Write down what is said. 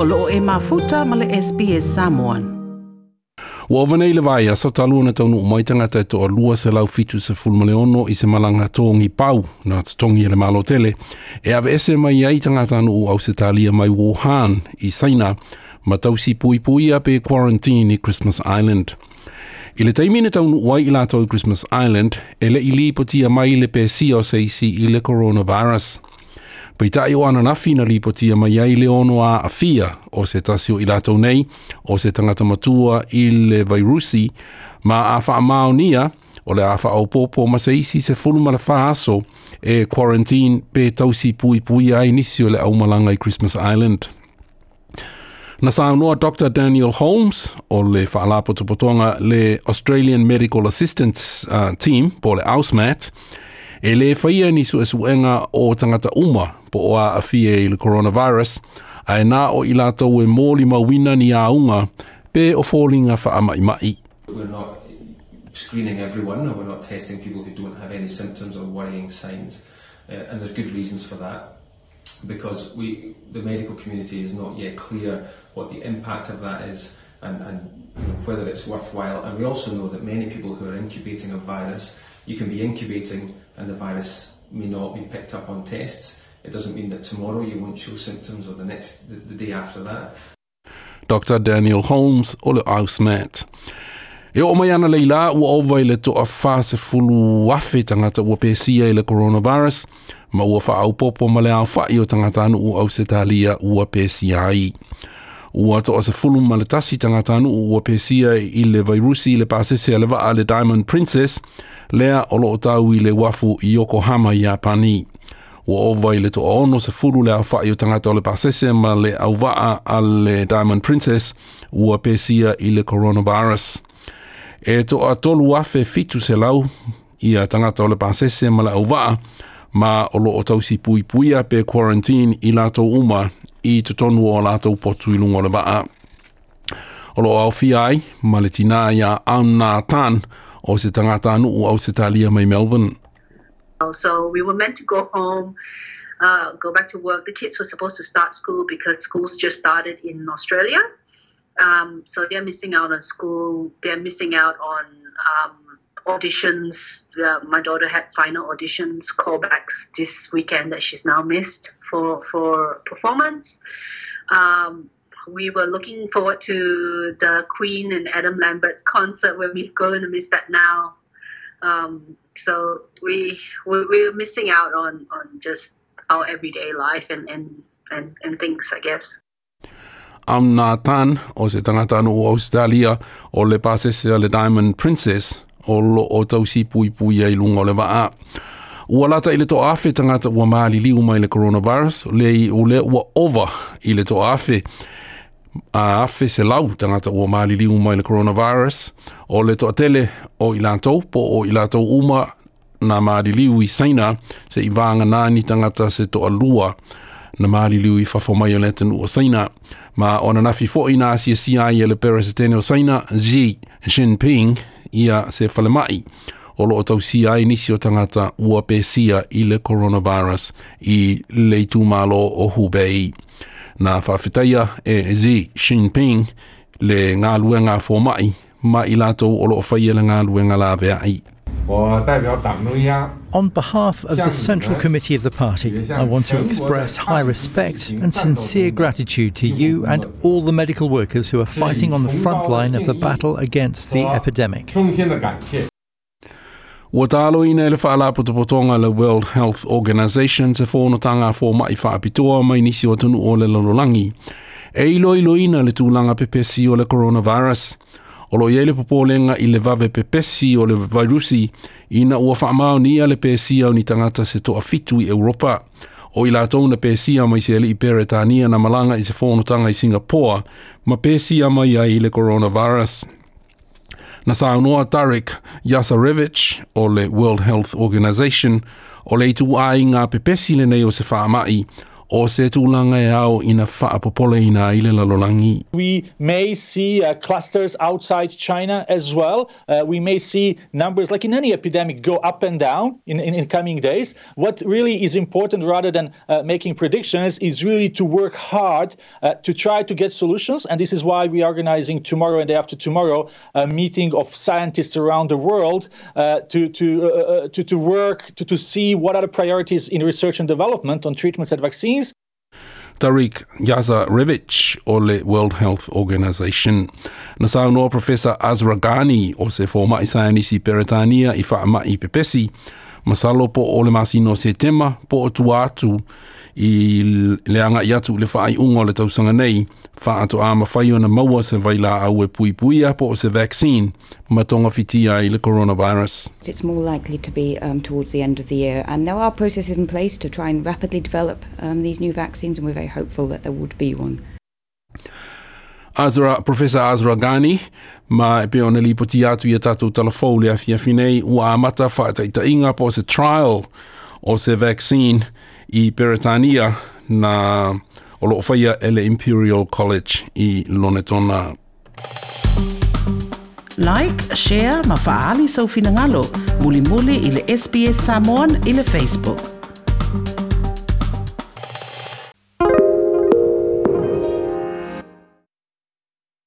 o loo e mafuta ma le SPS Samoan. Ua ova nei le vai asa talu na taunu o maitanga tai toa lua se lau fitu se fulma le i se malanga tōngi pau na tōngi e le malo tele. E ave ese mai ai tanga tanu o au se talia mai Wuhan i Saina ma tausi pui pui a pe quarantine i Christmas Island. I le taimine taunu wai i lato i Christmas Island, e le ili potia mai le pe si i le coronavirus. Pei tae o ana nafi na lipo tia mai ai le ono a afia o se tasio i lato nei, o se tangata matua i le vairusi, ma a faa mao nia o le a faa au popo ma se isi se fulu malafa aso e quarantine pe tausi pui pui ai nisi o le au malanga i Christmas Island. Na sa noa Dr. Daniel Holmes o le whaalapo tupotonga le Australian Medical Assistance uh, Team po le AUSMAT, e le faia ni su suenga o tangata uma po o a afie i le coronavirus, a e nā o i lātou e mōli mawina ni a unga, pe o fōlinga wha a mai mai. We're not screening everyone, or we're not testing people who don't have any symptoms or worrying signs, uh, and there's good reasons for that, because we, the medical community is not yet clear what the impact of that is, and, and whether it's worthwhile. And we also know that many people who are incubating a virus, you can be incubating and the virus may not be picked up on tests. It doesn't mean that tomorrow you won't show symptoms or the next the, the day after that. Dr. Daniel Holmes ole Ausmet. E o mai ana leila ua ova i le toa fase fulu wafe tangata ua pesia i le coronavirus ma ua wha au popo ma le au wha i o tangata anu u au se talia ua pesia ai. ua to asa fulu maletasi tangata anu ua pesia i le vairusi i le pasese a le waa le Diamond Princess lea o loo tau i le wafu i Yokohama i Apani. Ua ova i le to ono se fulu le awha i o tangata o le pasese ma le au waa a le Diamond Princess ua pesia i le coronavirus. E to a tolu afe fitu se lau i a tangata o le pasese ma le au waa ma o lo o tausi pui pui a pe quarantine i lato uma i te tonu o lato potu i lunga o le O lo au fiai, ma le tina i a auna tan o se tangata anu u au se talia mai Melbourne. Oh, so we were meant to go home, uh, go back to work. The kids were supposed to start school because schools just started in Australia. Um, so they're missing out on school. They're missing out on um, auditions. Uh, my daughter had final auditions, callbacks this weekend that she's now missed for for performance. Um, we were looking forward to the Queen and Adam Lambert concert. We're going to miss that now. Um, so we we're, we're missing out on on just our everyday life and and and, and things, I guess. Amna Tan o se tangata no Australia or le le Diamond Princess o lo o tau si pui pui ai lunga o le vaa. Ua lata ile to afe tangata ua maali li uma ile coronavirus, le i ule ua over ile to afe. A afe se lau tangata ua maali li uma ile coronavirus, o le to atele o ilantou po o ilantou uma na maali liu i saina se i vanga nani tangata se to alua na maali liu i fafomai o le tenu o saina. Ma ona nafi fo i na asia si ai ele peresetene o saina, Xi Jinping, ia se fale mai o loo tau si ai nisi o tangata ua pe sia i le coronavirus i le tu malo o Hubei. Nā whawhitaia e Xi Jinping le ngā luenga fō mai, ma i lātou o loo whaia e le ngā luenga lawe ai On behalf of the Central Committee of the Party, I want to express high respect and sincere gratitude to you and all the medical workers who are fighting on the front line of the battle against the epidemic. Ua tālo ina ele whaalapu te le World Health Organization te whonotanga fō mai whaapitoa mai nisi o tunu o le lololangi. E ilo ilo ina le tūlanga pepesi o le coronavirus. o lo yele popolenga i le vave pepesi o le virusi ina ua whaamao ni ale pesia o ni tangata se toa fitu i Europa. O i lātou na pesia mai se ali i Peretania na malanga i se whonotanga i Singapore ma pesia mai ai i le coronavirus. Na saunoa Tarek Yasarevich o le World Health Organization o le itu ai ngā pepesi le nei o se whaamai o se tūlanga e au ina whaapopole ina lalolangi. We may see uh, clusters outside China as well. Uh, we may see numbers, like in any epidemic, go up and down in, in, in coming days. What really is important rather than uh, making predictions is really to work hard uh, to try to get solutions. And this is why we are organizing tomorrow and day after tomorrow a meeting of scientists around the world uh, to, to, uh, to, to work, to, to see what are the priorities in research and development on treatments and vaccines Tariq Yazarevic o le World Health Organization. Na sao noa Professor Azra Ghani o se fōmai sainisi Peretania i wha mai pepesi masalo po o le masino setema po o tua atu i le anga i atu le whaai le tausanga nei a mawhai ona maua se au e pui pui a po o se vaccine le coronavirus. It's more likely to be um, towards the end of the year and there are processes in place to try and rapidly develop um, these new vaccines and we're very hopeful that there would be one. Azra, Professor Azra Ghani, ma e pe ona li poti atu i tato talafou le afia finei, ua amata whaatai inga po se trial o se vaccine i Peretania na o loo whaia ele Imperial College i Lonetona. Like, share, ma faali sau finangalo, muli muli ile SBS Samoan ile Facebook.